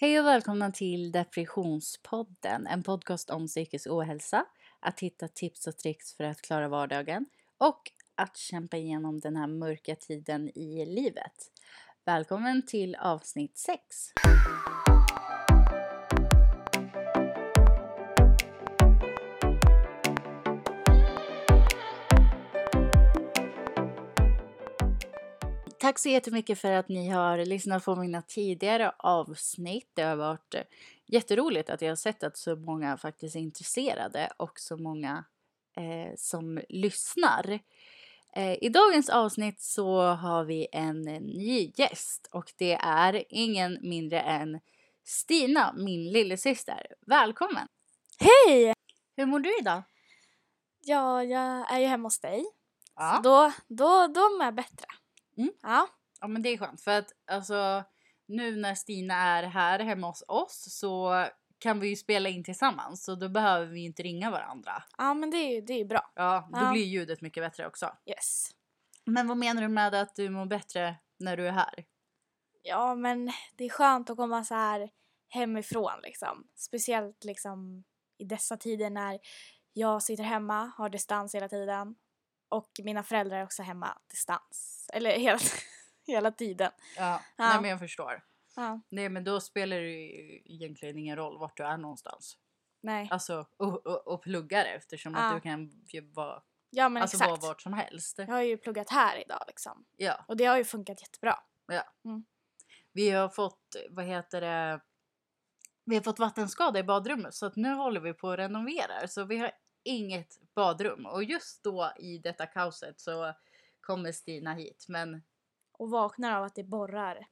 Hej och välkomna till Depressionspodden, en podcast om psykisk ohälsa, att hitta tips och tricks för att klara vardagen och att kämpa igenom den här mörka tiden i livet. Välkommen till avsnitt 6. Tack så jättemycket för att ni har lyssnat på mina tidigare avsnitt. Det har varit jätteroligt att jag har sett att så många faktiskt är intresserade och så många eh, som lyssnar. Eh, I dagens avsnitt så har vi en ny gäst och det är ingen mindre än Stina, min lillasyster. Välkommen! Hej! Hur mår du idag? Ja, jag är ju hemma hos dig. Ja. Så då, då, då mår jag bättre. Mm. Ja. Ja men det är skönt för att alltså nu när Stina är här hemma hos oss så kan vi ju spela in tillsammans så då behöver vi inte ringa varandra. ja, men det är det är bra. Ja, då Ja. blir ljudet mycket bättre också. Yes. Men vad menar du med att du mår bättre när du är här? Ja, men det är skönt att komma så här hemifrån liksom. Speciellt liksom i dessa tider när jag sitter hemma, har distans hela tiden och mina föräldrar är också hemma distans. Eller hela, hela tiden. Ja, Ja. nej men jag förstår. Ja, Nej men då spelar det ju egentligen ingen roll vart du är någonstans. nej. Alltså och, och, och pluggar eftersom Ja. att du kan ju vara, Ja, men alltså exakt. vart som helst. Jag har ju pluggat här idag liksom. Ja. Och det har ju funkat jättebra. Vi har fått, vad heter det, vi har fått vattenskada i badrummet så att nu håller vi på att renovera så vi har inget badrum och just då i detta kaoset så kommer Stina hit men Och vaknar av att det borrar.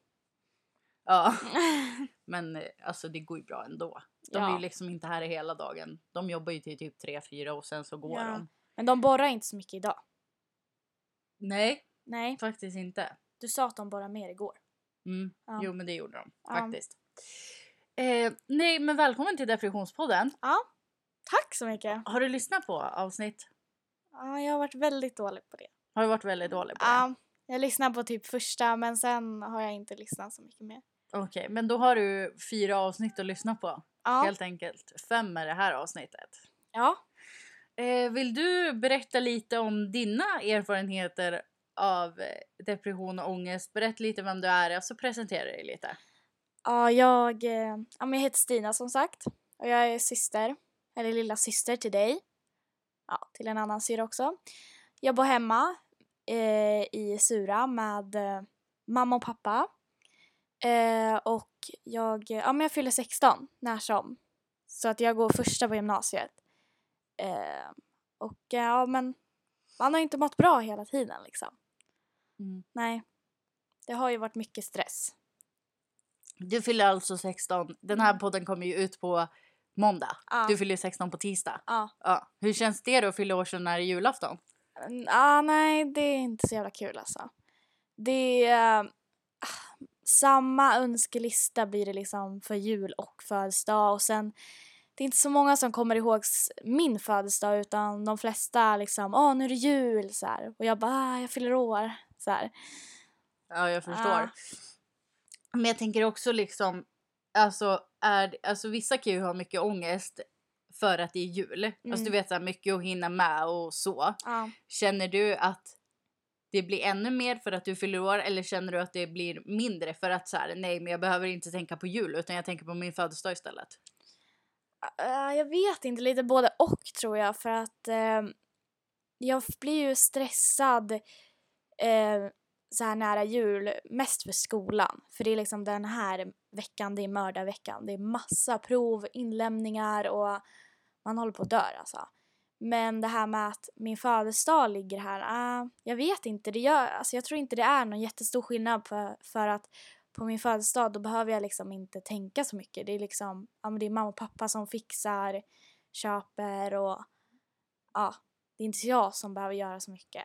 ja, men eh, alltså det går ju bra ändå. De är ju Ja. liksom inte här hela dagen. De jobbar ju till typ 3-4 och sen så går Ja. de. Men de borrar inte så mycket idag. Nej, Nej, faktiskt inte. du sa att de borrar mer igår. Mm. Ja. Jo men det gjorde de Ja. faktiskt. Eh, nej men välkommen till Depressionspodden. Ja, tack så mycket. Har du lyssnat på avsnitt? Ja, jag har varit väldigt dålig på det. Har du varit väldigt dålig på det? Ja, jag lyssnade på typ första men sen har jag inte lyssnat så mycket mer. Okej, men då har du fyra avsnitt att lyssna på. Ja, Helt enkelt. Fem är det här avsnittet. ja. Eh, vill du berätta lite om dina erfarenheter av eh, depression och ångest? Berätta lite vem du är och så presentera dig lite. ja jag, eh, jag heter Stina som sagt. Och jag är syster, eller lilla syster till dig. Ja, till en annan syra också. Jag bor hemma eh, i Sura med eh, mamma och pappa. Eh, och jag, ja, men jag fyller 16 när som. Så att jag går första på gymnasiet. Eh, och ja, men man har inte mått bra hela tiden liksom. Mm. Nej. Det har ju varit mycket stress. Du fyller alltså 16. Den här podden kommer ju ut på måndag. Ja. Du fyller 16 på tisdag. Ja. Ja. Hur känns det då att fylla år så nära julafton? Ah, nej, det är inte så jävla kul alltså. Det är... ah, samma önskelista blir det liksom för jul och födelsedag och sen det är inte så många som kommer ihåg min födelsedag utan de flesta liksom åh nu är det jul så här. och jag bara ah, jag fyller år så här. Ja, jag förstår. Men jag tänker också liksom, alltså, är, alltså vissa kan ju ha mycket ångest för att det är jul. Alltså Mm. du vet så här, mycket att hinna med och så. Ja. Känner du att det blir ännu mer för att du fyller år eller känner du att det blir mindre för att så här, nej men jag behöver inte tänka på jul utan jag tänker på min födelsedag istället? Eh, jag vet inte, lite både och tror jag för att eh, jag blir ju stressad eh, så här nära jul mest för skolan. För det är liksom den här veckan, det är mördarveckan. Det är massa prov, inlämningar och man håller på att dö alltså. Men det här med att min födelsedag ligger här, ah, jag vet inte. Det gör, alltså jag tror inte det är någon jättestor skillnad för, för att på min födelsedag då behöver jag liksom inte tänka så mycket. Det är liksom, ja men det är mamma och pappa som fixar, köper och ja, det är inte jag som behöver göra så mycket.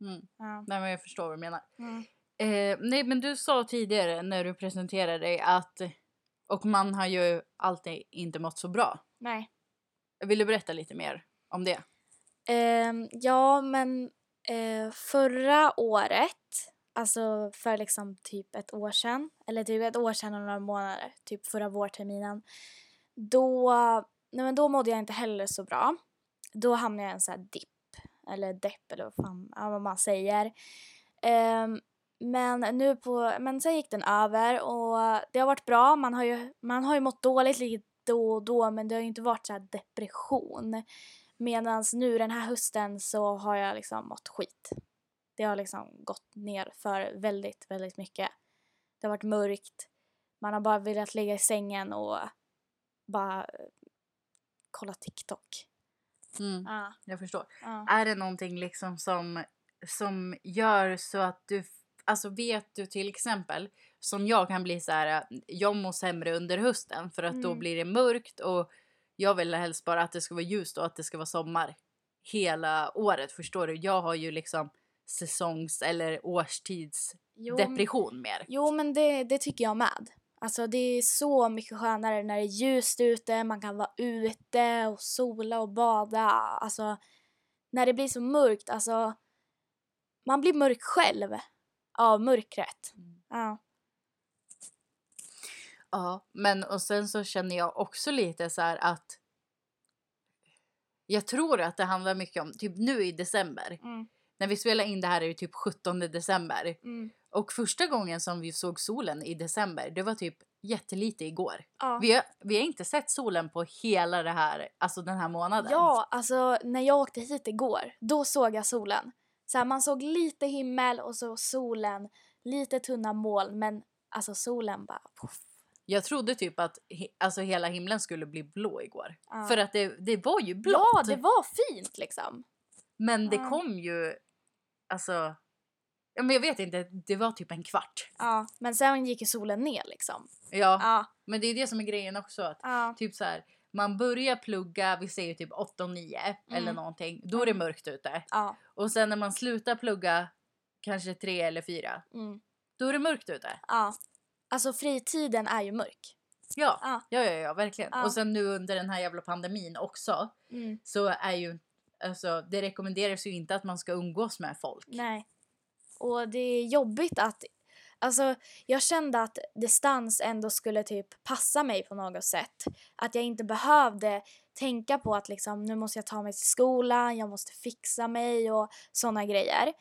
Mm. Ja. Nej men jag förstår vad du menar. Mm. Eh, nej men du sa tidigare när du presenterade dig att och man har ju alltid inte mått så bra. Nej. Vill du berätta lite mer om det? Ehm, ja, men eh, förra året, alltså för liksom typ ett år sedan, eller typ ett år sedan och några månader, typ förra vårterminen, då, nej men då mådde jag inte heller så bra. Då hamnade jag i en sån här dipp, eller depp eller vad fan ja, vad man säger. Ehm, men nu på, men sen gick den över och det har varit bra. Man har ju, man har ju mått dåligt lite då och då men det har ju inte varit så här depression. Medan nu den här hösten så har jag liksom mått skit. Det har liksom gått ner för väldigt, väldigt mycket. Det har varit mörkt. Man har bara velat ligga i sängen och bara kolla TikTok. Mm, Ja, jag förstår. ja. Är det någonting liksom som, som gör så att du, alltså vet du till exempel, som jag kan bli så här, jag mår sämre under hösten för att då Mm. blir det mörkt och jag vill helst bara att det ska vara ljust och att det ska vara sommar hela året, förstår du? Jag har ju liksom säsongs eller årstidsdepression Jo, mer. Jo, men det, det tycker jag med. Alltså det är så mycket skönare när det är ljust ute, man kan vara ute och sola och bada. Alltså när det blir så mörkt, alltså man blir mörk själv av mörkret. Mm. Ja. Ja, men och sen så känner jag också lite så här att jag tror att det handlar mycket om, typ nu i december, Mm. när vi spelar in det här är det typ 17 december Mm. och första gången som vi såg solen i december det var typ jättelite igår. Ja. Vi har, vi har inte sett solen på hela det här, alltså den här månaden. ja, alltså när jag åkte hit igår, då såg jag solen. Så här, man såg lite himmel och så solen, lite tunna moln men alltså solen bara poff. Jag trodde typ att alltså hela himlen skulle bli blå igår. Ja. För att det, det var ju blått. Ja, det var fint liksom. Men det Ja. kom ju, alltså, men jag vet inte, det var typ en kvart. Ja, men sen gick ju solen ner liksom. Ja, Ja, men det är det som är grejen också. Att typ så här, man börjar plugga, vi säger typ 8 och 9 eller Mm. någonting. Då är det Mm. mörkt ute. ja. Och sen när man slutar plugga, kanske 3 eller 4, Mm, då är det mörkt ute. ja. Alltså fritiden är ju mörk. Ja, Ja. ja, ja, ja verkligen. Ja. Och sen nu under den här jävla pandemin också Mm, så är ju, alltså det rekommenderas ju inte att man ska umgås med folk. nej. Och det är jobbigt att, alltså jag kände att distans ändå skulle typ passa mig på något sätt. Att jag inte behövde tänka på att liksom nu måste jag ta mig till skolan, jag måste fixa mig och sådana grejer.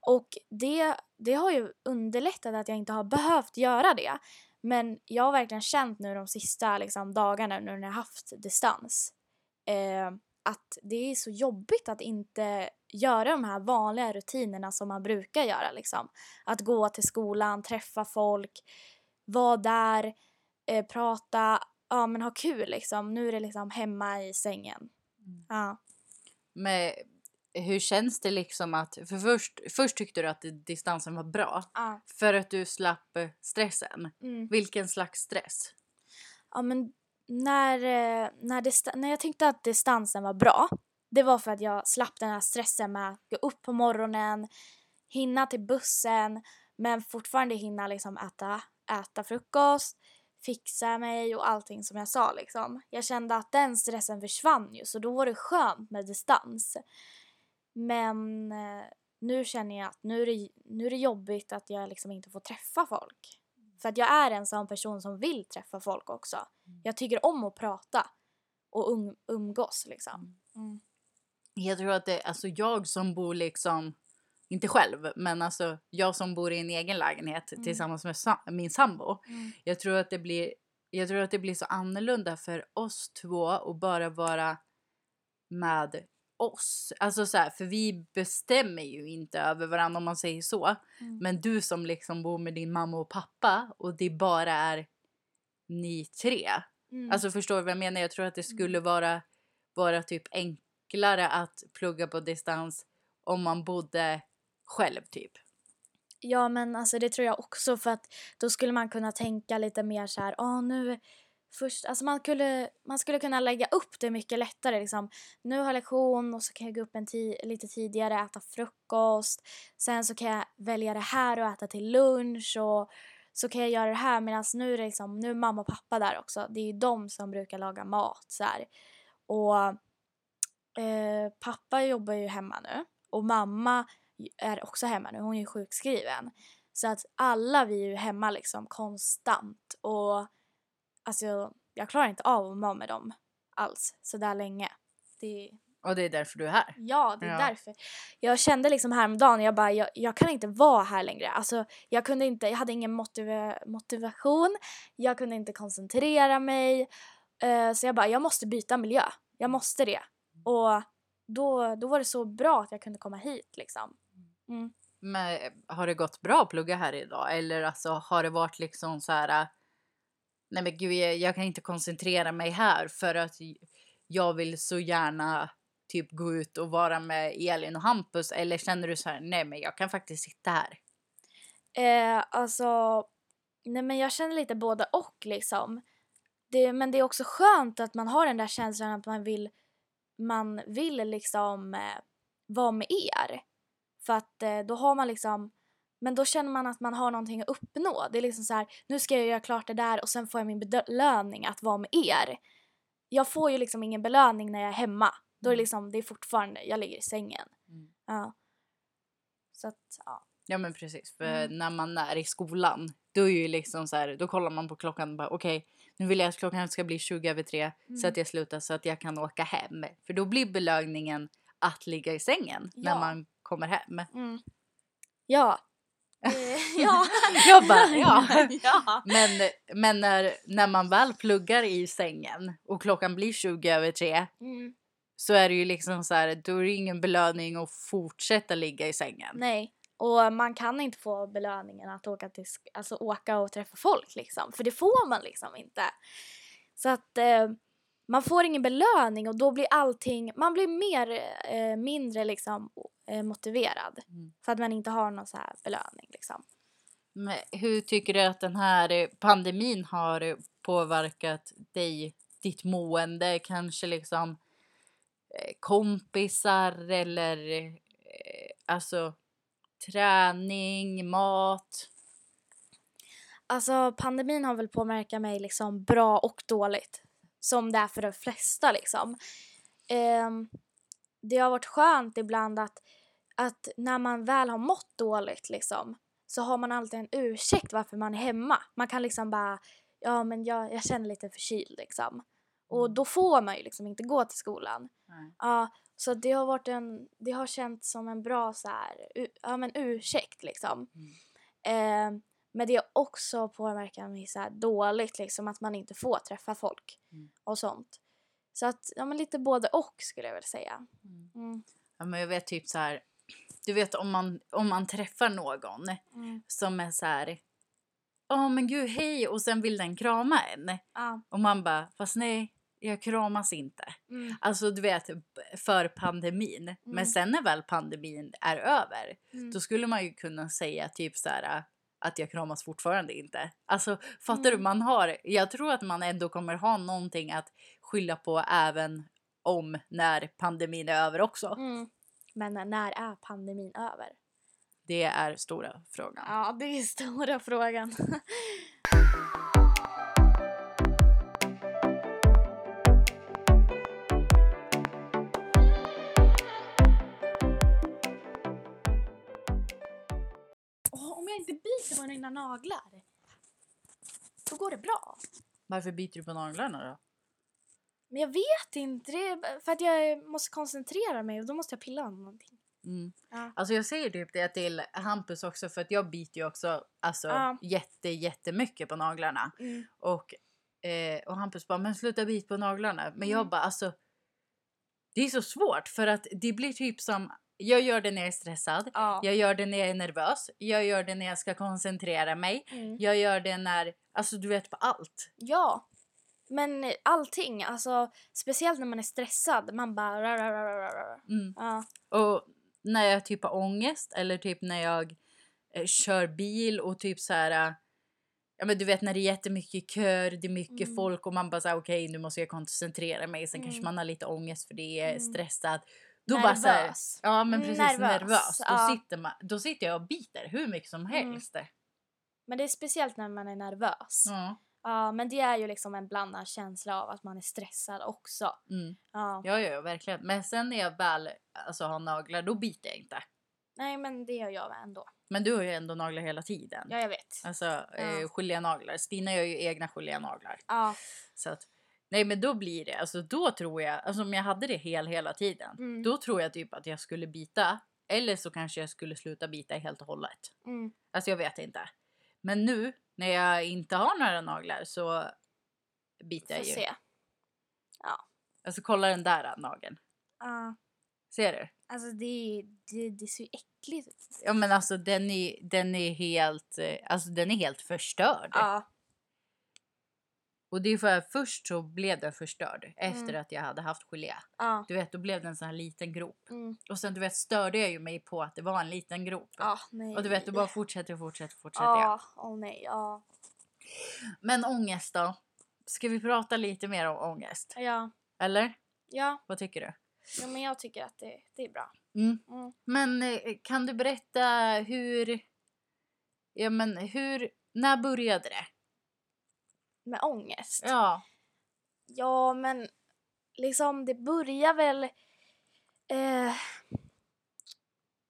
Och det, det har ju underlättat att jag inte har behövt göra det. Men jag har verkligen känt nu de sista liksom, dagarna nu när jag har haft distans eh, att det är så jobbigt att inte göra de här vanliga rutinerna som man brukar göra. Liksom. Att gå till skolan, träffa folk, vara där, eh, prata, ja men ha kul liksom. Nu är det liksom hemma i sängen. Mm. Ja. Men hur känns det liksom att, för först, först tyckte du att distansen var bra. Ja. För att du slapp stressen. Mm. Vilken slags stress? Ja men när, eh, när, när jag tyckte att distansen var bra, det var för att jag slapp den här stressen med att gå upp på morgonen, hinna till bussen, men fortfarande hinna liksom äta, äta frukost, fixa mig och allting som jag sa liksom. Jag kände att den stressen försvann ju, så då var det skönt med distans. Men eh, nu känner jag att nu är, det, nu är det jobbigt att jag liksom inte får träffa folk. För att jag är en sån person som vill träffa folk också. Jag tycker om att prata och um, umgås liksom. Mm. Jag tror att det, alltså jag som bor liksom, inte själv, men alltså jag som bor i en egen lägenhet Mm. tillsammans med sa- min sambo. Mm. Jag tror att det blir, jag tror att det blir så annorlunda för oss två att bara vara med oss. Alltså så här, för vi bestämmer ju inte över varandra om man säger så. Mm. Men du som liksom bor med din mamma och pappa och det bara är ni tre. Mm. Alltså förstår du vad jag menar? Jag tror att det skulle vara, vara typ enklare att plugga på distans om man bodde själv typ. Ja men alltså det tror jag också för att då skulle man kunna tänka lite mer så här, åh nu först, alltså man skulle, man skulle kunna lägga upp det mycket lättare liksom. Nu har jag lektion och så kan jag gå upp en ti- lite tidigare, äta frukost. Sen så kan jag välja det här och äta till lunch och så kan jag göra det här medan nu är liksom, nu är mamma och pappa där också. Det är ju de som brukar laga mat så här. Och eh, pappa jobbar ju hemma nu och mamma är också hemma nu, hon är ju sjukskriven. Så att alla vi är ju hemma liksom konstant och alltså jag klarar inte av att vara med dem alls så där länge. Det, Och det är därför du är här. ja, det är Ja. därför. Jag kände liksom häromdagen, jag bara, jag, jag kan inte vara här längre. Alltså jag kunde inte, jag hade ingen motiva, motivation, jag kunde inte koncentrera mig. Eh, så jag bara, jag måste byta miljö. Jag måste det. Och då, då var det så bra att jag kunde komma hit liksom. Mm. Men har det gått bra att plugga här idag? Eller alltså har det varit liksom så här... Nej men gud, jag, jag kan inte koncentrera mig här för att jag vill så gärna typ gå ut och vara med Elin och Hampus. Eller känner du så här, nej men jag kan faktiskt sitta här. Eh, alltså, nej men jag känner lite både och liksom. Det, men det är också skönt att man har den där känslan att man vill, man vill liksom eh, vara med er. För att eh, då har man liksom, men då känner man att man har någonting att uppnå. Det är liksom så här, nu ska jag göra klart det där och sen får jag min belöning att vara med er. Jag får ju liksom ingen belöning när jag är hemma. Då är det Mm. liksom, det är fortfarande, jag ligger i sängen. Mm. Ja. Så att, ja. Ja men precis, för Mm. när man är i skolan då är ju liksom så här, då kollar man på klockan och bara okej nu vill jag att klockan ska bli 20 över tre så Mm. att jag slutar så att jag kan åka hem. För då blir belöningen att ligga i sängen när Ja. man kommer hem. Mm. Ja. Ja. Jag bara, ja. ja. Men, men när, när man väl pluggar i sängen och klockan blir 20 över tre Mm. så är det ju liksom så här, då är det ingen belöning att fortsätta ligga i sängen. Nej. Och man kan inte få belöningen att åka, till, alltså åka och träffa folk liksom. För det får man liksom inte. Så att eh, man får ingen belöning och då blir allting, man blir mer, eh, mindre liksom eh, motiverad. Mm. För att man inte har någon så här belöning liksom. Men hur tycker du att den här eh, pandemin har eh, påverkat dig, ditt mående, kanske liksom eh, kompisar eller eh, alltså träning, mat? Alltså pandemin har väl påverkat mig liksom bra och dåligt. Som det är för de flesta liksom. Ehm, det har varit skönt ibland att, att när man väl har mått dåligt liksom så har man alltid en ursäkt varför man är hemma. Man kan liksom bara, ja men jag, jag känner lite förkyld liksom. Och Mm. då får man ju liksom inte gå till skolan. Nej. Ja, så det har varit en, det har känts som en bra så här, ja men ursäkt liksom. Mm. Eh, men det har också påverkat mig så dåligt liksom att man inte får träffa folk Mm. och sånt. Så att, ja men lite både och skulle jag väl säga. Mm. Mm. Ja, men jag vet typ så här, du vet om man, om man träffar någon Mm. som är så här, ja men gud hej och sen vill den krama en. Ja. Och man bara, fast nej, jag kramas inte. Mm. Alltså du vet, för pandemin. Men Mm. sen när väl pandemin är över, Mm. då skulle man ju kunna säga typ så här att jag kramas fortfarande inte. Alltså fattar du? Mm. Man har, jag tror att man ändå kommer ha någonting att skylla på även om när pandemin är över också. Mm. Men när är pandemin över? Det är stora frågan. Ja, det är stora frågan. Åh, om jag inte biter på mina naglar, då går det bra. Varför biter du på naglarna då? Men jag vet inte, det är för att jag måste koncentrera mig och då måste jag pilla med någonting. Mm. Ja. Alltså jag säger typ det till Hampus också för att jag biter ju också alltså, Ja. jätte, jättemycket på naglarna. Mm. Och, eh, och Hampus bara, men sluta bit på naglarna. Men jag Mm. bara, alltså. Det är så svårt för att det blir typ som, jag gör det när jag är stressad. Ja. Jag gör det när jag är nervös. Jag gör det när jag ska koncentrera mig. Mm. Jag gör det när, alltså du vet på allt. Ja. Men allting, alltså speciellt när man är stressad, man bara... ra, ra, ra, ra, ra. Mm. Ja. Och när jag typ har ångest eller typ när jag eh, kör bil och typ så här. eh, Ja men du vet när det är jättemycket kör, det är mycket Mm. folk och man bara säger okej nu måste jag koncentrera mig. Sen kanske Mm. man har lite ångest för det är Mm. stressad. Då bara så här, Nervös. ja men precis nervös. Nervös, Då, ja. sitter man, då sitter jag och biter hur mycket som Mm. helst. Men det är speciellt när man är nervös. Ja. Ja. men det är ju liksom en blandad känsla av att man är stressad också. Mm. Ja. Ja, ja, ja, verkligen. Men sen när jag väl alltså, har naglar, då biter jag inte. Nej men det gör jag ändå. Men du har ju ändå naglar hela tiden. Ja, jag vet. Alltså eh, gelénaglar. Stina gör ju egna gelénaglar. Ja. Så att, nej men då blir det, alltså då tror jag, alltså om jag hade det hel hela tiden. Mm. Då tror jag typ att jag skulle bita. Eller så kanske jag skulle sluta bita helt och hållet. Mm. Alltså jag vet inte. Men nu när jag inte har några naglar så biter jag ju. se. Alltså kolla den där nageln. Ja. Ser du? Alltså det, det, det ser ju äckligt ut. Ja men alltså den är, den är helt, eh, alltså den är helt förstörd. Ja. Och det är för att först så blev den förstörd efter Mm. att jag hade haft gelé. Ja. Du vet då blev det en sån här liten grop. Mm. Och sen du vet störde jag ju mig på att det var en liten grop. Nej. Och du vet, du bara fortsätter och fortsätter och fortsätter. Ja, åh nej, ja. Men ångest då? Ska vi prata lite mer om ångest? Ja, Eller? ja. Vad tycker du? ja men jag tycker att det, det är bra. Mm. Mm. Men eh, kan du berätta hur... Ja men hur... När började det? Med ångest. Ja. Ja, men liksom det börjar väl... Eh,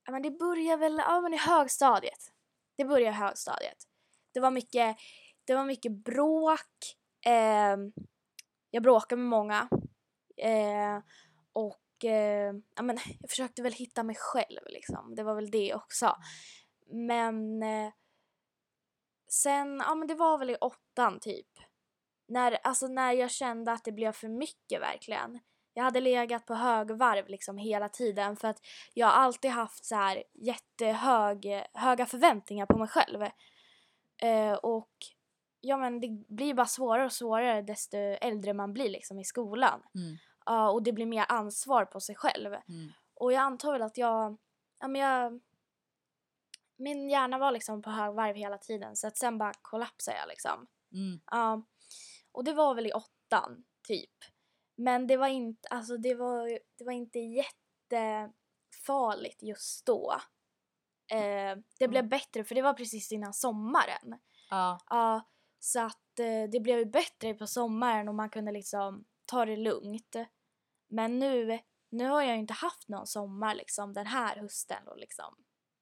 ja, men det börjar väl ja, men i högstadiet. Det börjar i högstadiet. Det var mycket, det var mycket bråk. Eh, jag bråkade med många. Eh, och eh, ja, men jag försökte väl hitta mig själv liksom. Det var väl det också. Men eh, sen, ja men det var väl i åttan typ när, alltså när jag kände att det blev för mycket verkligen. Jag hade legat på högvarv liksom hela tiden för att jag har alltid haft så här jättehög, höga förväntningar på mig själv. Eh, och ja men det blir bara svårare och svårare desto äldre man blir liksom i skolan. Mm. Ja, och det blir mer ansvar på sig själv. Mm. Och jag antar väl att jag, ja men jag, min hjärna var liksom på högvarv hela tiden så att sen bara kollapsade jag liksom. Mm. Ja. Och det var väl i åttan, typ. Men det var inte, alltså det var, det var inte jättefarligt just då. Eh, det blev Mm. bättre för det var precis innan sommaren. Ja. Ja, så att eh, det blev ju bättre på sommaren och man kunde liksom ta det lugnt. Men nu, nu har jag ju inte haft någon sommar liksom den här hösten och liksom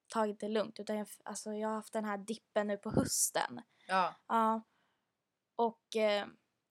tagit det lugnt utan jag, alltså, jag har haft den här dippen nu på hösten. Ja. Ja. Och eh,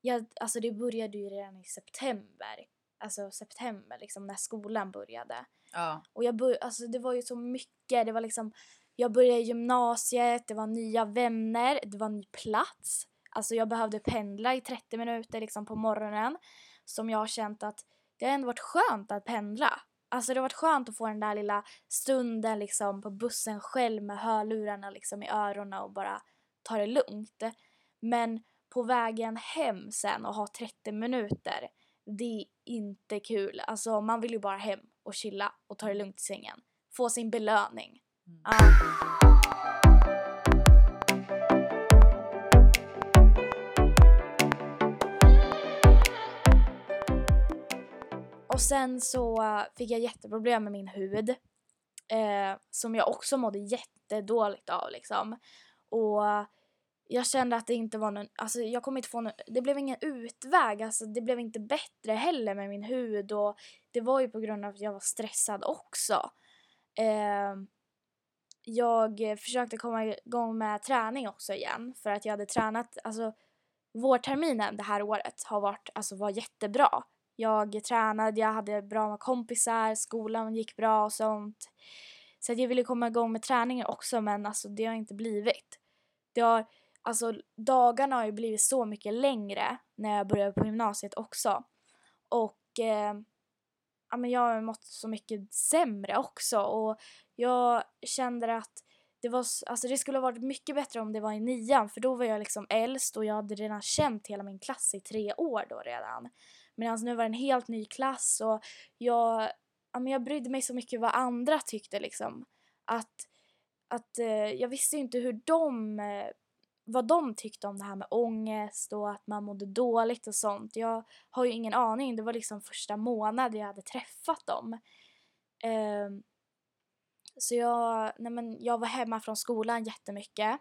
jag, alltså det började ju redan i september. Alltså september liksom när skolan började. Ja. Och jag bör, alltså det var ju så mycket. Det var liksom, jag började gymnasiet, det var nya vänner, det var ny plats. Alltså jag behövde pendla i 30 minuter liksom på morgonen. Som jag har känt att det har ändå varit skönt att pendla. Alltså det har varit skönt att få den där lilla stunden liksom på bussen själv med hörlurarna liksom i öronen och bara ta det lugnt. Men på vägen hem sen och ha 30 minuter, det är inte kul. Alltså man vill ju bara hem och chilla och ta det lugnt i sängen. Få sin belöning. Mm. Ja. Och sen så fick jag jätteproblem med min hud. Eh, som jag också mådde jättedåligt av liksom. Och jag kände att det inte var någon, alltså jag kom inte få någon, det blev ingen utväg, alltså det blev inte bättre heller med min hud och det var ju på grund av att jag var stressad också. Eh, jag försökte komma igång med träning också igen för att jag hade tränat, alltså vårterminen det här året har varit, alltså var jättebra. Jag tränade, jag hade bra med kompisar, skolan gick bra och sånt. Så att jag ville komma igång med träningen också men alltså det har inte blivit. Det har, alltså dagarna har ju blivit så mycket längre när jag började på gymnasiet också. Och eh, ja, men jag har mått så mycket sämre också och jag kände att det, var, alltså det skulle ha varit mycket bättre om det var i nian för då var jag liksom äldst och jag hade redan känt hela min klass i tre år då redan. Medan nu var det en helt ny klass och jag, ja, men jag brydde mig så mycket vad andra tyckte liksom. Att, att eh, jag visste ju inte hur de, eh, vad de tyckte om det här med ångest och att man mådde dåligt och sånt. Jag har ju ingen aning, det var liksom första månaden jag hade träffat dem. Ehm, så jag, nej men jag var hemma från skolan jättemycket.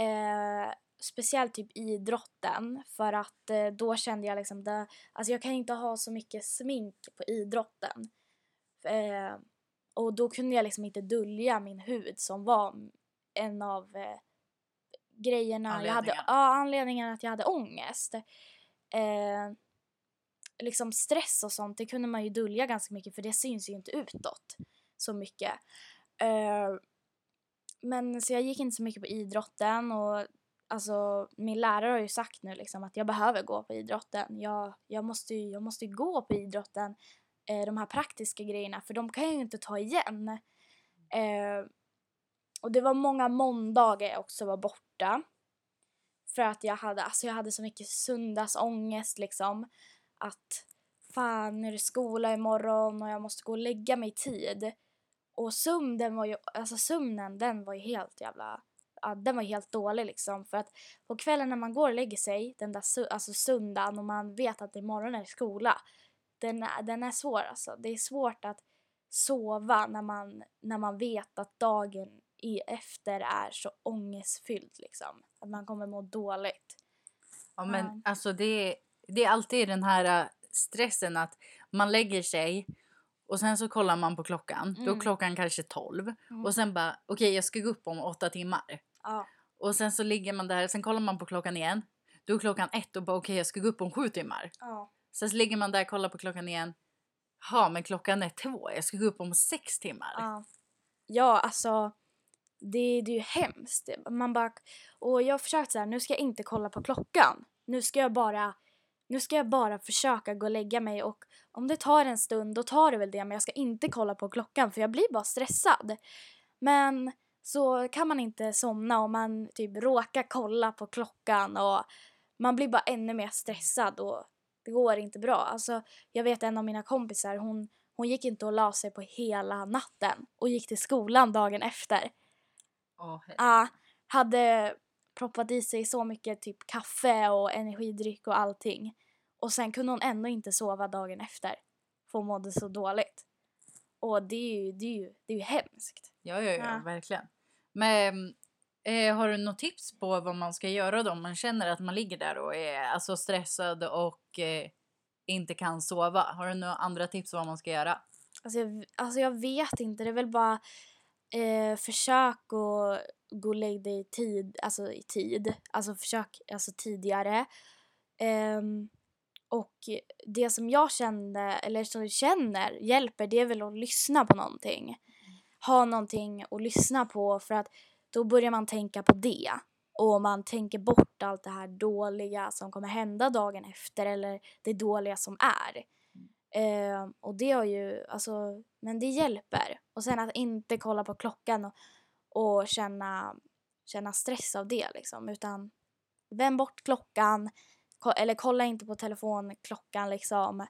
Uh, speciellt typ idrotten för att uh, då kände jag liksom det, alltså jag kan inte ha så mycket smink på idrotten. Eh, och då kunde jag liksom inte dölja min hud som var en av grejerna jag hade, ja, anledningen att jag hade ångest. Eh, liksom stress och sånt, det kunde man ju dölja ganska mycket för det syns ju inte utåt så mycket. Eh, men så jag gick inte så mycket på idrotten och alltså min lärare har ju sagt nu liksom att jag behöver gå på idrotten. Jag, jag, måste, ju- jag måste ju gå på idrotten, eh, de här praktiska grejerna, för de kan jag ju inte ta igen. Eh, och det var många måndagar jag också var borta. För att jag hade, alltså jag hade så mycket söndagsångest liksom. Att fan, nu är det skola imorgon och jag måste gå och lägga mig i tid. Och sömnen var ju, alltså sömnen den var ju helt jävla, ja, den var helt dålig liksom. För att på kvällen när man går och lägger sig, den där alltså söndagen och man vet att imorgon är det skola. Den är, den är svår alltså. Det är svårt att sova när man, när man vet att dagen i efter är så ångestfylld liksom. Att man kommer må dåligt. Ja, men Ja. alltså det, det är alltid den här äh, stressen att man lägger sig och sen så kollar man på klockan. Då är Mm. klockan kanske 12 Mm. och sen bara okej jag ska gå upp om åtta timmar. Ja. Och sen så ligger man där, sen kollar man på klockan igen. Då är klockan ett och bara okej jag ska gå upp om sju timmar. Ja. Sen så ligger man där och kollar på klockan igen. Ja men klockan är två, jag ska gå upp om sex timmar. Ja, ja alltså det, det är ju hemskt. Man bara, och jag har försökt så här, nu ska jag inte kolla på klockan. Nu ska jag bara nu ska jag bara försöka gå och lägga mig och om det tar en stund då tar det väl det men jag ska inte kolla på klockan för jag blir bara stressad. Men så kan man inte somna om man typ råkar kolla på klockan och man blir bara ännu mer stressad och det går inte bra. Alltså jag vet en av mina kompisar hon hon gick inte och la sig på hela natten och gick till skolan dagen efter. He- Ja, hade proppat i sig så mycket typ kaffe och energidryck och allting. Och sen kunde hon ändå inte sova dagen efter. För hon mådde så dåligt. Och det är ju, det är ju, det är ju hemskt. Ja, ja, ja, Ja. verkligen. Men eh, har du något tips på vad man ska göra då om man känner att man ligger där och är alltså, stressad och eh, inte kan sova? Har du några andra tips vad man ska göra? Alltså jag, alltså jag vet inte, det är väl bara eh, försök att gå och lägga dig i tid, alltså i tid. Alltså försök alltså tidigare. Ehm, och det som jag kände, eller som jag känner hjälper, det är väl att lyssna på någonting. Ha någonting att lyssna på för att då börjar man tänka på det. Och man tänker bort allt det här dåliga som kommer hända dagen efter eller det dåliga som är. Eh, och det har ju, alltså, men det hjälper. Och sen att inte kolla på klockan och, och känna, känna stress av det liksom. Utan vänd bort klockan, ko- eller kolla inte på telefonklockan liksom.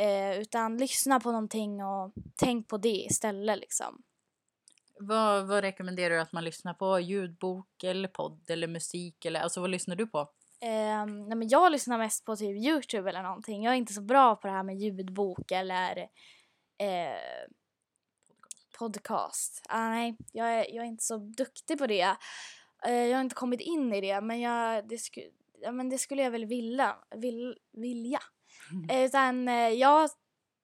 Eh, utan lyssna på någonting och tänk på det istället liksom. Vad, vad rekommenderar du att man lyssnar på? Ljudbok eller podd eller musik? Eller, alltså vad lyssnar du på? Eh, nej men jag lyssnar mest på typ Youtube eller någonting. Jag är inte så bra på det här med ljudbok eller eh, podcast. Ah, nej, jag är, jag är inte så duktig på det. Eh, jag har inte kommit in i det men, jag, det, sku, ja, men det skulle jag väl vilja. Vill, vilja. Eh, utan eh, jag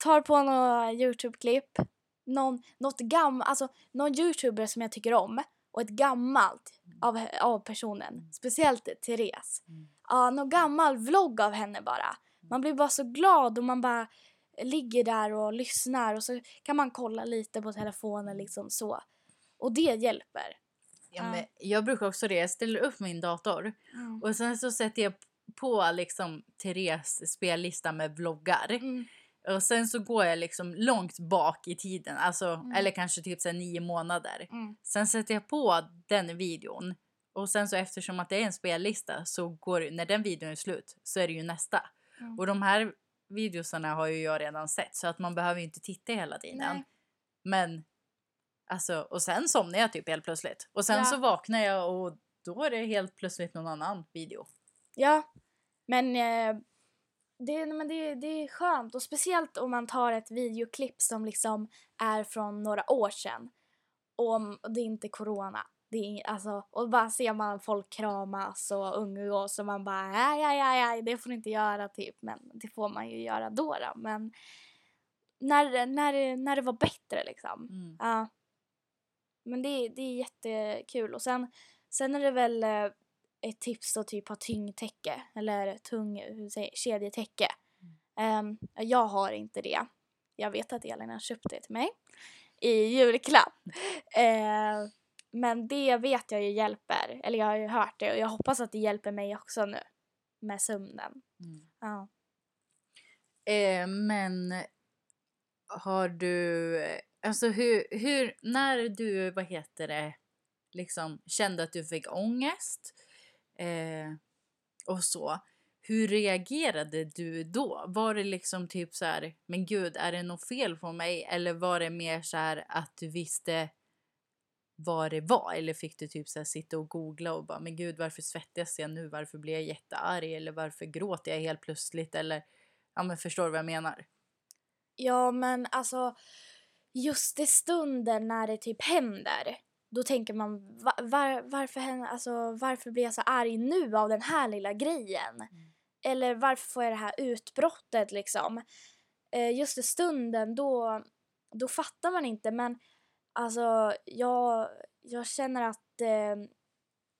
tar på några Youtube-klipp. Någon, något gam, alltså, någon Youtuber som jag tycker om och ett gammalt av, av personen. Speciellt Therese. Mm. Ja, någon gammal vlogg av henne bara. Man blir bara så glad och man bara ligger där och lyssnar och så kan man kolla lite på telefonen liksom så. Och det hjälper. Ja, Ja. men jag brukar också det. Jag ställer upp min dator och sen så sätter jag på liksom Therese spellista med vloggar. Mm. Och sen så går jag liksom långt bak i tiden, alltså, Mm. eller kanske typ så nio månader. Mm. Sen sätter jag på den videon och sen så eftersom att det är en spellista så går när den videon är slut så är det ju nästa. Mm. Och de här videosarna har ju jag redan sett så att man behöver ju inte titta hela tiden. Nej. Men alltså och sen somnar jag typ helt plötsligt och sen Ja. så vaknar jag och då är det helt plötsligt någon annan video. Ja, men, eh, det, men det, det är skönt och speciellt om man tar ett videoklipp som liksom är från några år sedan och det är inte corona. Det är, alltså, och bara ser man folk kramas och umgås och man bara aj, aj, aj, aj, det får du inte göra typ. Men det får man ju göra då. då. Men, när, när, när det var bättre liksom. Mm. Ja. Men det, det är jättekul och sen, sen är det väl eh, ett tips att typ ha tyngdtäcke eller tung säger, jag, kedjetäcke. Ehm, jag har inte det. Jag vet att Elin har köpt det till mig i julklapp. Ehm, men det vet jag ju hjälper, eller jag har ju hört det och jag hoppas att det hjälper mig också nu med sömnen. Mm. Ja. Eh, men har du, alltså hur, hur, när du, vad heter det, liksom kände att du fick ångest eh, och så, hur reagerade du då? Var det liksom typ så här, men gud, är det något fel på mig? Eller var det mer så här att du visste vad det var? Eller fick du typ så här sitta och googla och bara, men gud, varför svettas jag nu? Varför blir jag jättearg? Eller varför gråter jag helt plötsligt? Eller, ja men förstår du vad jag menar? Ja, men alltså just i stunden när det typ händer, då tänker man va, var, varför, händer, alltså, varför blir jag så arg nu av den här lilla grejen? Eller varför får jag det här utbrottet liksom? Eh, just i stunden, då, då fattar man inte. Men alltså, jag, jag känner att eh,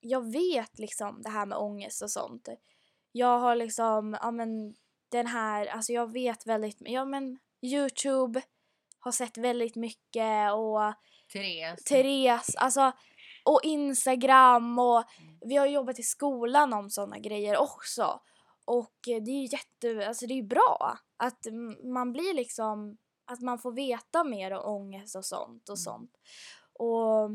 jag vet liksom det här med ångest och sånt. Jag har liksom, ja men den här, alltså jag vet väldigt, ja men Youtube har sett väldigt mycket och Therese. Therese, alltså och Instagram och vi har jobbat i skolan om sådana grejer också. Och eh, det är ju jätte, alltså det är ju bra att man blir liksom, att man får veta mer om ångest och sånt och Mm. sånt. Och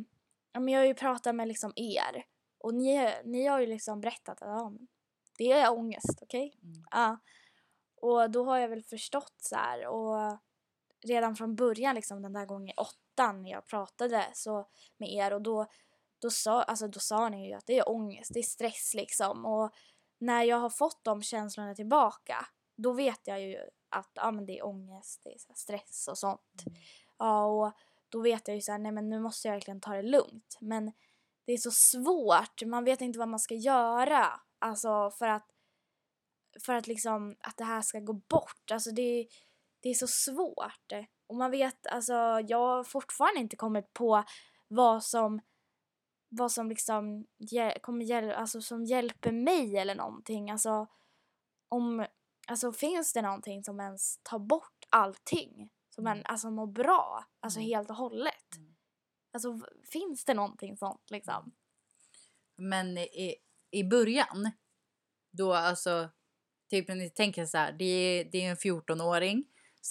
ja, men jag har ju pratat med liksom er och ni, ni har ju liksom berättat att ja, det är ångest, okej? Mm. Ja. Och då har jag väl förstått så här och redan från början liksom den där gången i åttan när jag pratade så med er och då, då, sa, alltså, då sa ni ju att det är ångest, det är stress liksom och när jag har fått de känslorna tillbaka då vet jag ju att ja, men det är ångest, det är stress och sånt. Ja, och då vet jag ju så här, nej men nu måste jag verkligen ta det lugnt. Men det är så svårt, man vet inte vad man ska göra. Alltså för att, för att liksom, att det här ska gå bort. Alltså det, det är så svårt. Och man vet, alltså jag har fortfarande inte kommit på vad som vad som liksom kommer hjäl- alltså som hjälper mig eller någonting. Alltså om, alltså finns det någonting som ens tar bort allting? Som en, Mm. alltså mår bra, alltså Mm. helt och hållet. Mm. Alltså finns det någonting sånt liksom? Men i, i början, då alltså, typ när ni tänker så här, det är, det är en 14-åring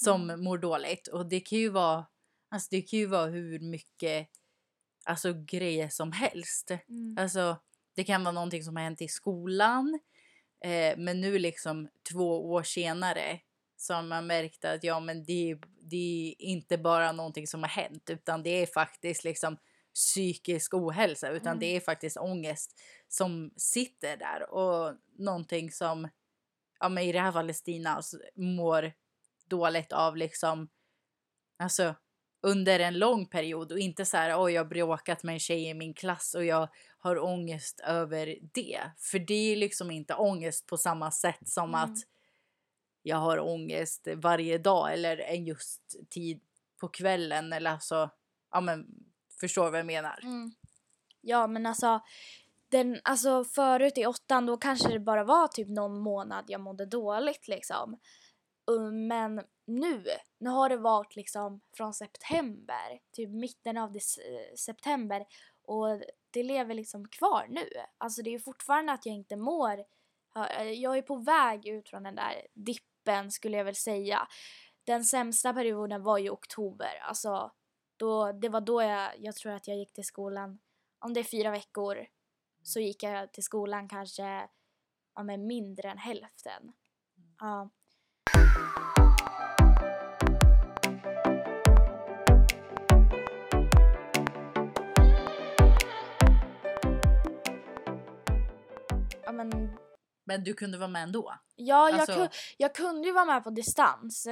som Mm. mår dåligt och det kan ju vara, alltså det kan ju vara hur mycket, alltså grejer som helst. Mm. Alltså det kan vara någonting som har hänt i skolan, eh, men nu liksom två år senare så har man märkt att ja men det, det är inte bara någonting som har hänt utan det är faktiskt liksom psykisk ohälsa utan Mm. det är faktiskt ångest som sitter där och någonting som ja men i det här fallet Stina alltså, mår dåligt av liksom alltså under en lång period och inte så här oj jag har bråkat med en tjej i min klass och jag har ångest över det. För det är liksom inte ångest på samma sätt som Mm. att jag har ångest varje dag eller en just tid på kvällen eller alltså ja men förstår vad jag menar. Mm. Ja men alltså, den, alltså förut i åttan då kanske det bara var typ någon månad jag mådde dåligt liksom. Uh, Men nu, nu har det varit liksom från september, typ mitten av eh, september och det lever liksom kvar nu. Alltså det är fortfarande att jag inte mår, eh, jag är på väg ut från den där dippen skulle jag väl säga. Den sämsta perioden var ju oktober, alltså då, det var då jag, jag tror att jag gick till skolan, om det är fyra veckor så gick jag till skolan kanske ja, men mindre än hälften. Ja. Ja, men, Men du kunde vara med ändå? ja, jag, Alltså- ku, jag kunde ju vara med på distans.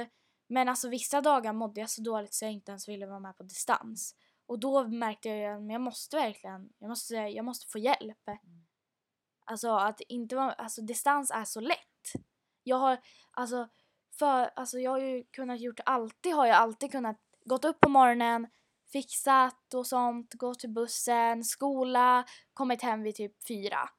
Men alltså vissa dagar mådde jag så dåligt så jag inte ens ville vara med på distans. Och då märkte jag att jag måste verkligen, jag måste, jag måste få hjälp. Alltså att inte vara, alltså distans är så lätt. Jag har, alltså för, alltså jag har ju kunnat gjort alltid, har jag alltid kunnat gått upp på morgonen, fixat och sånt, gått till bussen, skola, kommit hem vid typ fyra.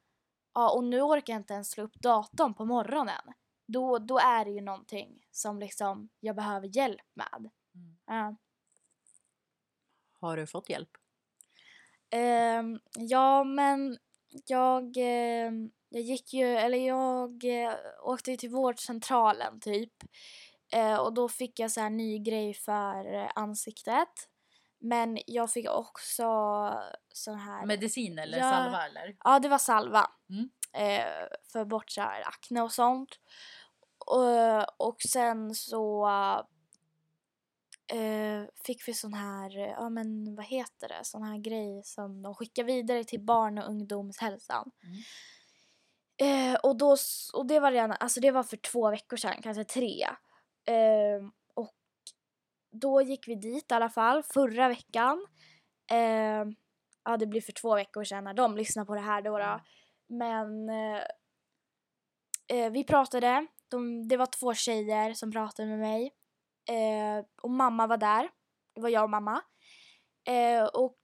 Ja, och nu orkar jag inte ens slå upp datorn på morgonen. Då, då är det ju någonting som liksom jag behöver hjälp med. Mm. Ja. Har du fått hjälp? Ehm, ja, men jag, ehm, jag gick ju, eller jag eh, åkte ju till vårdcentralen typ. Eh, och då fick jag så här ny grej för eh, ansiktet. Men jag fick också sån här... Medicin eller Ja. salva eller? Ja, det var salva. Mm. För bort så här akne och sånt. Och, och sen så eh, fick vi sån här, ja men vad heter det, sån här grej som de skickar vidare till barn och ungdomshälsan. Mm. Eh, och, då, och det var redan, alltså det var för två veckor sedan, kanske tre. Eh, och då gick vi dit i alla fall, förra veckan. Eh, ja, det blir för två veckor sedan när de lyssnar på det här då. då. Mm. Men eh, eh, vi pratade, de, det var två tjejer som pratade med mig. Eh, och mamma var där. Det var jag och mamma. Och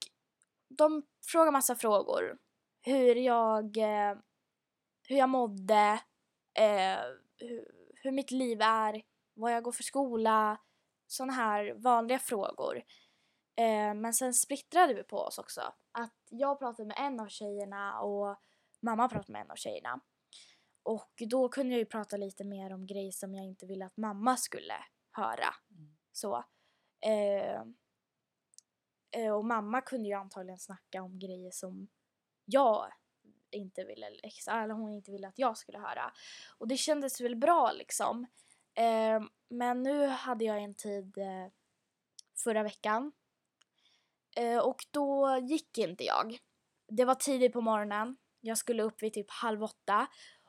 de frågade massa frågor. Hur jag, hur jag mådde, eh, hur, hur mitt liv är, vad jag går för skola. Sådana här vanliga frågor. Eh, men sen splittrade vi på oss också. Att jag pratade med en av tjejerna och mamma pratade med en av tjejerna. Och då kunde jag ju prata lite mer om grejer som jag inte ville att mamma skulle höra. Mm. Så. Eh, eh, och mamma kunde ju antagligen snacka om grejer som jag inte ville, eller hon inte ville att jag skulle höra. Och det kändes väl bra liksom. Eh, men nu hade jag en tid eh, förra veckan. Eh, och då gick inte jag. Det var tidigt på morgonen. Jag skulle upp vid typ halv åtta.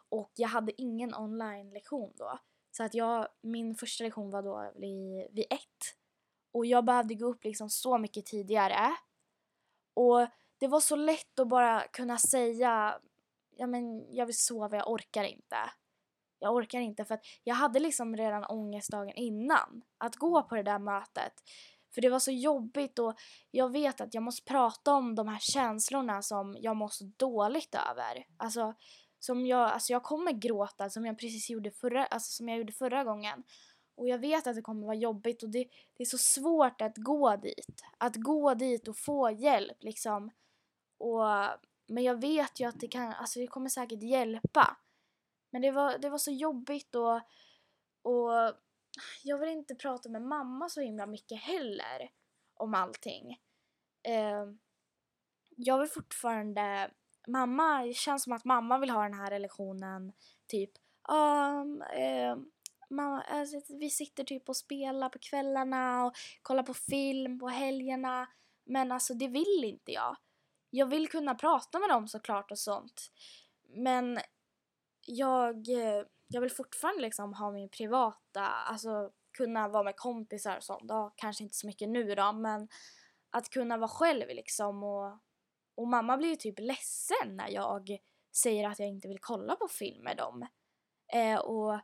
Och jag hade ingen online-lektion då. Så att jag, min första lektion var då vid, vid ett. Och jag behövde gå upp liksom så mycket tidigare. Och det var så lätt att bara kunna säga ja men jag vill sova, jag orkar inte. Jag orkar inte för att jag hade liksom redan ångest dagen innan att gå på det där mötet. För det var så jobbigt och jag vet att jag måste prata om de här känslorna som jag mår så dåligt över. Alltså, som jag, alltså jag kommer gråta som jag precis gjorde förra, alltså som jag gjorde förra gången. Och jag vet att det kommer vara jobbigt och det, det är så svårt att gå dit. Att gå dit och få hjälp liksom. Och, men jag vet ju att det kan, alltså det kommer säkert hjälpa. Men det var, det var så jobbigt och, och jag vill inte prata med mamma så himla mycket heller om allting. Eh, jag vill fortfarande, mamma, det känns som att mamma vill ha den här lektionen typ, um, eh, mamma, alltså, vi sitter typ och spelar på kvällarna och kollar på film på helgerna. Men alltså det vill inte jag. Jag vill kunna prata med dem såklart och sånt. Men jag, eh, jag vill fortfarande liksom ha min privata, alltså kunna vara med kompisar och sånt. Ja, kanske inte så mycket nu då, men att kunna vara själv liksom och, och mamma blir ju typ ledsen när jag säger att jag inte vill kolla på film med dem. Eh, och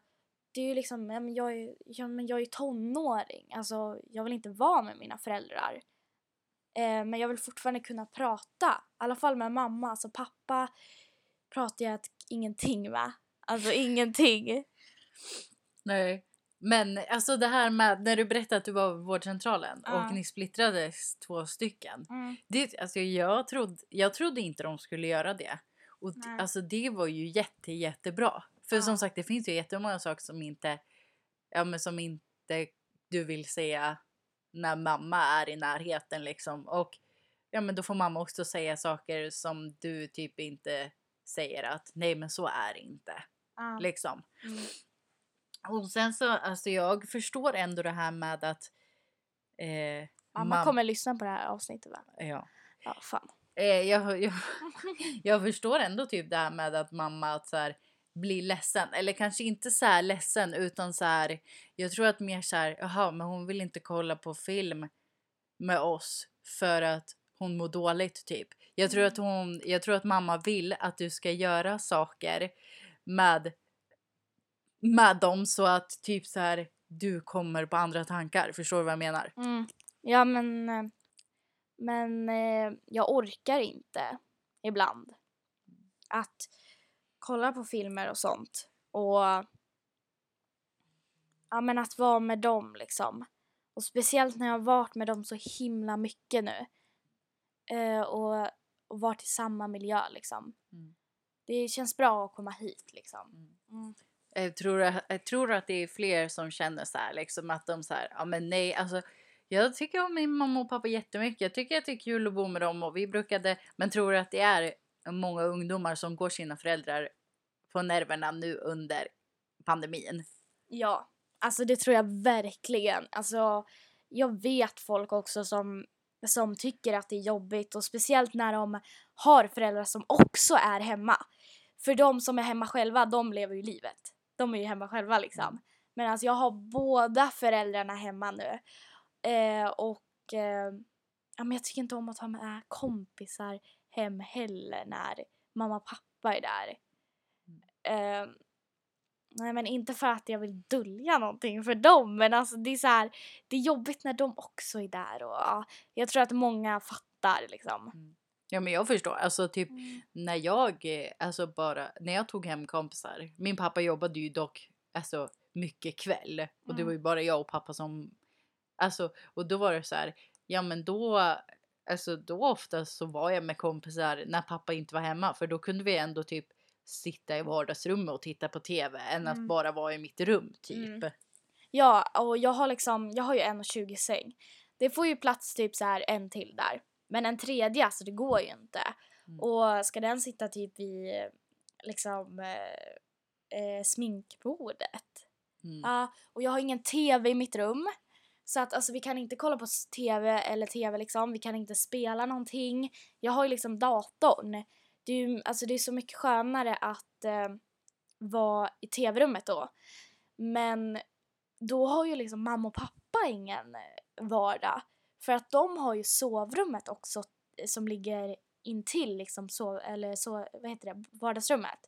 det är ju liksom, jag är, ja, men jag är ju tonåring, alltså jag vill inte vara med mina föräldrar. Eh, men jag vill fortfarande kunna prata, i alla fall med mamma, alltså pappa pratar jag ingenting med. Alltså ingenting. Nej. Men alltså det här med när du berättade att du var på vårdcentralen Ja. och ni splittrades två stycken. Mm. Det, alltså jag, trodde, jag trodde inte de skulle göra det. Och Nej. alltså det var ju jätte, jättebra. För Ja. som sagt det finns ju jättemånga saker som inte, ja men som inte du vill säga när mamma är i närheten liksom. Och ja men då får mamma också säga saker som du typ inte säger att nej men så är det inte. Ja. Liksom. Mm. Och sen så, alltså jag förstår ändå det här med att eh, Mamma mam- kommer lyssna på det här avsnittet va? Ja. Ja, fan. Eh, jag, jag, jag förstår ändå typ det här med att mamma att så här, blir ledsen. Eller kanske inte så här ledsen utan så här. Jag tror att mer så här, jaha men hon vill inte kolla på film med oss för att hon mår dåligt typ. Jag tror att hon, jag tror att mamma vill att du ska göra saker med med dem så att typ så här du kommer på andra tankar. Förstår du vad jag menar? Mm. Ja, men, eh, men eh, jag orkar inte ibland att kolla på filmer och sånt och ja, men att vara med dem liksom. Och speciellt när jag har varit med dem så himla mycket nu. Eh, och, och varit i samma miljö liksom. Mm. Det känns bra att komma hit liksom. Mm. Mm. Jag tror, jag tror att det är fler som känner så här, liksom att de så här, ja men nej, alltså jag tycker om min mamma och pappa jättemycket. Jag tycker att det är kul att bo med dem och vi brukade, men tror att det är många ungdomar som går sina föräldrar på nerverna nu under pandemin. Ja, alltså det tror jag verkligen. Alltså, jag vet folk också som, som tycker att det är jobbigt och speciellt när de har föräldrar som också är hemma. För de som är hemma själva, de lever ju livet. De är ju hemma själva liksom. Men alltså jag har båda föräldrarna hemma nu. Eh, och eh, ja, men jag tycker inte om att ha med kompisar hem heller när mamma och pappa är där. Eh, nej men inte för att jag vill dölja någonting för dem men alltså det är så här, det är jobbigt när de också är där och ja, jag tror att många fattar liksom. Ja men jag förstår, alltså typ Mm. när jag, alltså bara, när jag tog hem kompisar. Min pappa jobbade ju dock alltså mycket kväll och det Mm. var ju bara jag och pappa som, alltså och då var det så här, ja men då, alltså då oftast så var jag med kompisar när pappa inte var hemma för då kunde vi ändå typ sitta i vardagsrummet och titta på tv än att Mm. bara vara i mitt rum typ. Mm. Ja, och jag har liksom, jag har ju en och 20 säng. Det får ju plats typ så här en till där. Men en tredje, alltså det går ju inte. Mm. Och ska den sitta typ vid liksom eh, eh, sminkbordet? Mm. Ja, och jag har ingen tv i mitt rum. Så att alltså vi kan inte kolla på tv eller tv liksom, vi kan inte spela någonting. Jag har ju liksom datorn. Det är ju alltså det är så mycket skönare att eh, vara i tv-rummet då. Men då har ju liksom mamma och pappa ingen vardag. För att de har ju sovrummet också eh, som ligger intill liksom sov, eller så, vad heter det, vardagsrummet.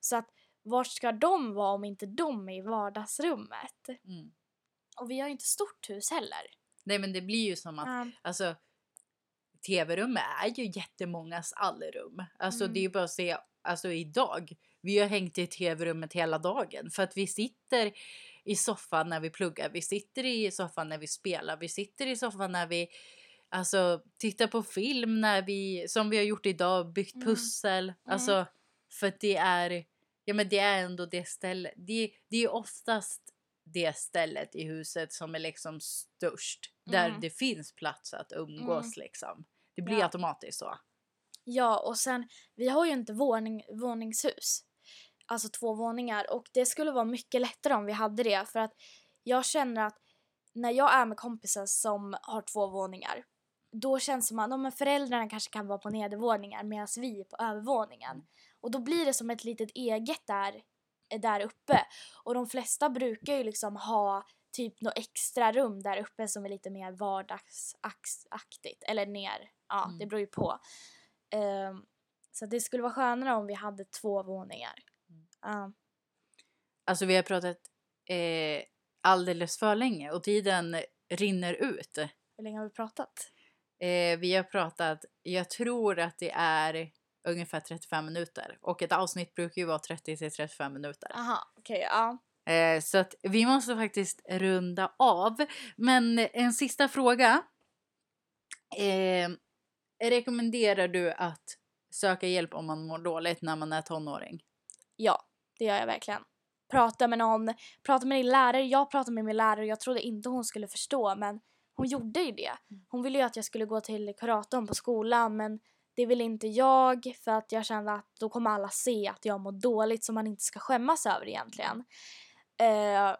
Så att vart ska de vara om inte de är i vardagsrummet? Mm. Och vi har ju inte stort hus heller. Nej men det blir ju som att Ja. Alltså tv-rummet är ju jättemångas allrum. Alltså Mm. det är ju bara att se, alltså idag, vi har hängt i tv-rummet hela dagen för att vi sitter i soffan när vi pluggar, vi sitter i soffan när vi spelar, vi sitter i soffan när vi alltså tittar på film när vi, som vi har gjort idag, byggt Mm. pussel. Alltså för att det är, ja men det är ändå det stället, det, det är oftast det stället i huset som är liksom störst. Där Mm. det finns plats att umgås liksom. Det blir Ja. automatiskt så. Ja, och sen, vi har ju inte våning, våningshus. Alltså två våningar. Och det skulle vara mycket lättare om vi hade det. För att jag känner att när jag är med kompisar som har två våningar. Då känns det som att men föräldrarna kanske kan vara på nedervåningar medan vi är på övervåningen. Och då blir det som ett litet eget där, där uppe. Och de flesta brukar ju liksom ha typ något extra rum där uppe som är lite mer vardagsaktigt. Eller ner, ja Mm. det beror ju på. Ehm, så det skulle vara skönare om vi hade två våningar. Mm. Ja. Alltså vi har pratat eh, alldeles för länge och tiden rinner ut. hur länge har vi pratat? Eh, vi har pratat, jag tror att det är ungefär 35 minuter och ett avsnitt brukar ju vara 30 till 35 minuter. Aha, okej, ja. Eh, så att vi måste faktiskt runda av. Men en sista fråga. Eh, rekommenderar du att söka hjälp om man mår dåligt när man är tonåring? Ja, det gör jag verkligen. Prata med någon, prata med din lärare. Jag pratade med min lärare och jag trodde inte hon skulle förstå men hon gjorde ju det. Hon ville ju att jag skulle gå till kuratorn på skolan men det ville inte jag för att jag kände att då kommer alla se att jag mår dåligt som man inte ska skämmas över egentligen. Eh,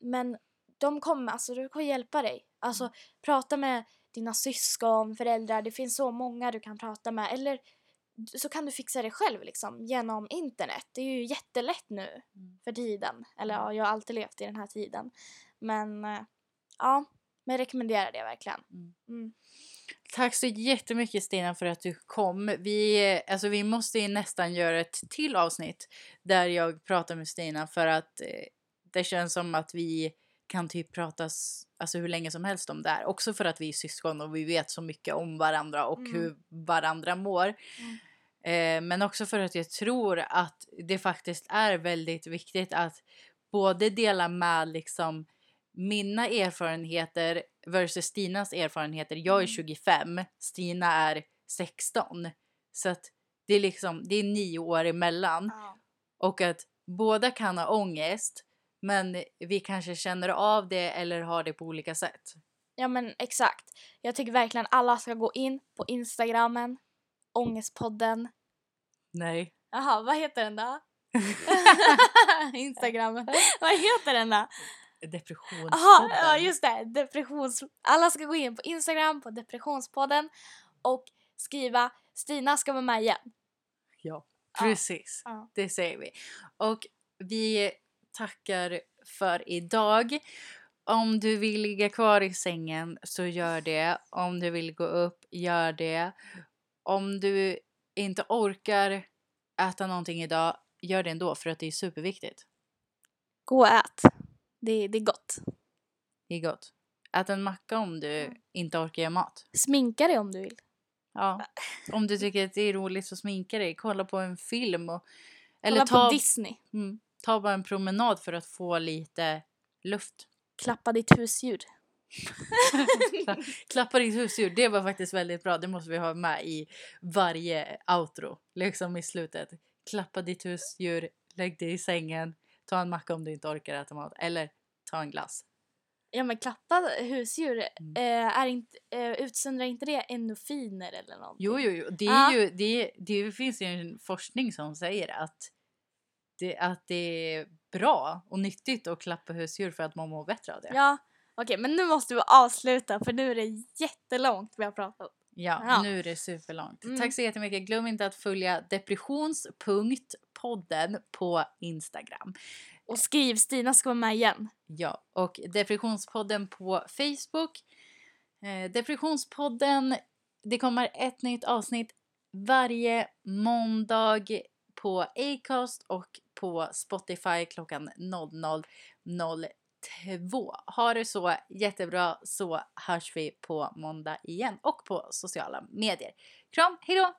men de kommer, alltså de kommer hjälpa dig. Alltså prata med dina syskon, föräldrar, det finns så många du kan prata med. Eller så kan du fixa det själv liksom genom internet. Det är ju jättelätt nu Mm. för tiden. Eller ja, jag har alltid levt i den här tiden. Men eh, ja, men jag rekommenderar det verkligen. Mm. Tack så jättemycket Stina för att du kom. Vi, alltså, vi måste ju nästan göra ett till avsnitt där jag pratar med Stina för att eh, det känns som att vi kan typ pratas alltså hur länge som helst om det här. Också för att vi är syskon och vi vet så mycket om varandra och Mm. hur varandra mår. Mm. Eh, men också för att jag tror att det faktiskt är väldigt viktigt att både dela med liksom mina erfarenheter versus Stinas erfarenheter. Jag är Mm. 25, Stina är 16. Så att det är liksom, det är nio år emellan. Ja. Och att båda kan ha ångest men vi kanske känner av det eller har det på olika sätt. ja men exakt. Jag tycker verkligen alla ska gå in på Instagrammen, Ångestpodden. Nej. Jaha, vad heter den då? Instagrammen. vad heter den då? Depressionspodden. Jaha, ja just det. Depressions... Alla ska gå in på Instagram på Depressionspodden och skriva Stina ska vara med igen. Ja, Ja. precis. Ja. Det säger vi. Och vi tackar för idag. Om du vill ligga kvar i sängen så gör det. Om du vill gå upp, gör det. Om du inte orkar äta någonting idag, gör det ändå för att det är superviktigt. Gå och ät. Det, det är gott. Det är gott. Ät en macka om du Mm. inte orkar göra mat. Sminka dig om du vill. Ja. Om du tycker att det är roligt att sminka dig, kolla på en film och eller Kolla ta, på Disney. mm, ta bara en promenad för att få lite luft. Klappa ditt husdjur. Kla- Klappa ditt husdjur, det var faktiskt väldigt bra. Det måste vi ha med i varje outro, liksom i slutet. Klappa ditt husdjur, lägg dig i sängen, ta en macka om du inte orkar äta mat eller ta en glass. Ja men klappa husdjur, Mm. eh, är inte, eh, utsöndrar inte det endorfiner eller någonting? Jo, jo, jo. Det, är Ja. ju, det, det finns ju en forskning som säger att det, att det är bra och nyttigt att klappa husdjur för att man mår bättre av det. Ja, okej men nu måste vi avsluta för nu är det jättelångt vi har pratat. Ja, Ja. nu är det superlångt. Mm. Tack så jättemycket. Glöm inte att följa depressionspunktpodden på Instagram. Och skriv Stina ska vara med igen. Ja, och Depressionspodden på Facebook. Eh, Depressionspodden, det kommer ett nytt avsnitt varje måndag på Acast och på Spotify klockan 00.02. Ha det så jättebra så hörs vi på måndag igen och på sociala medier. Kram, hejdå!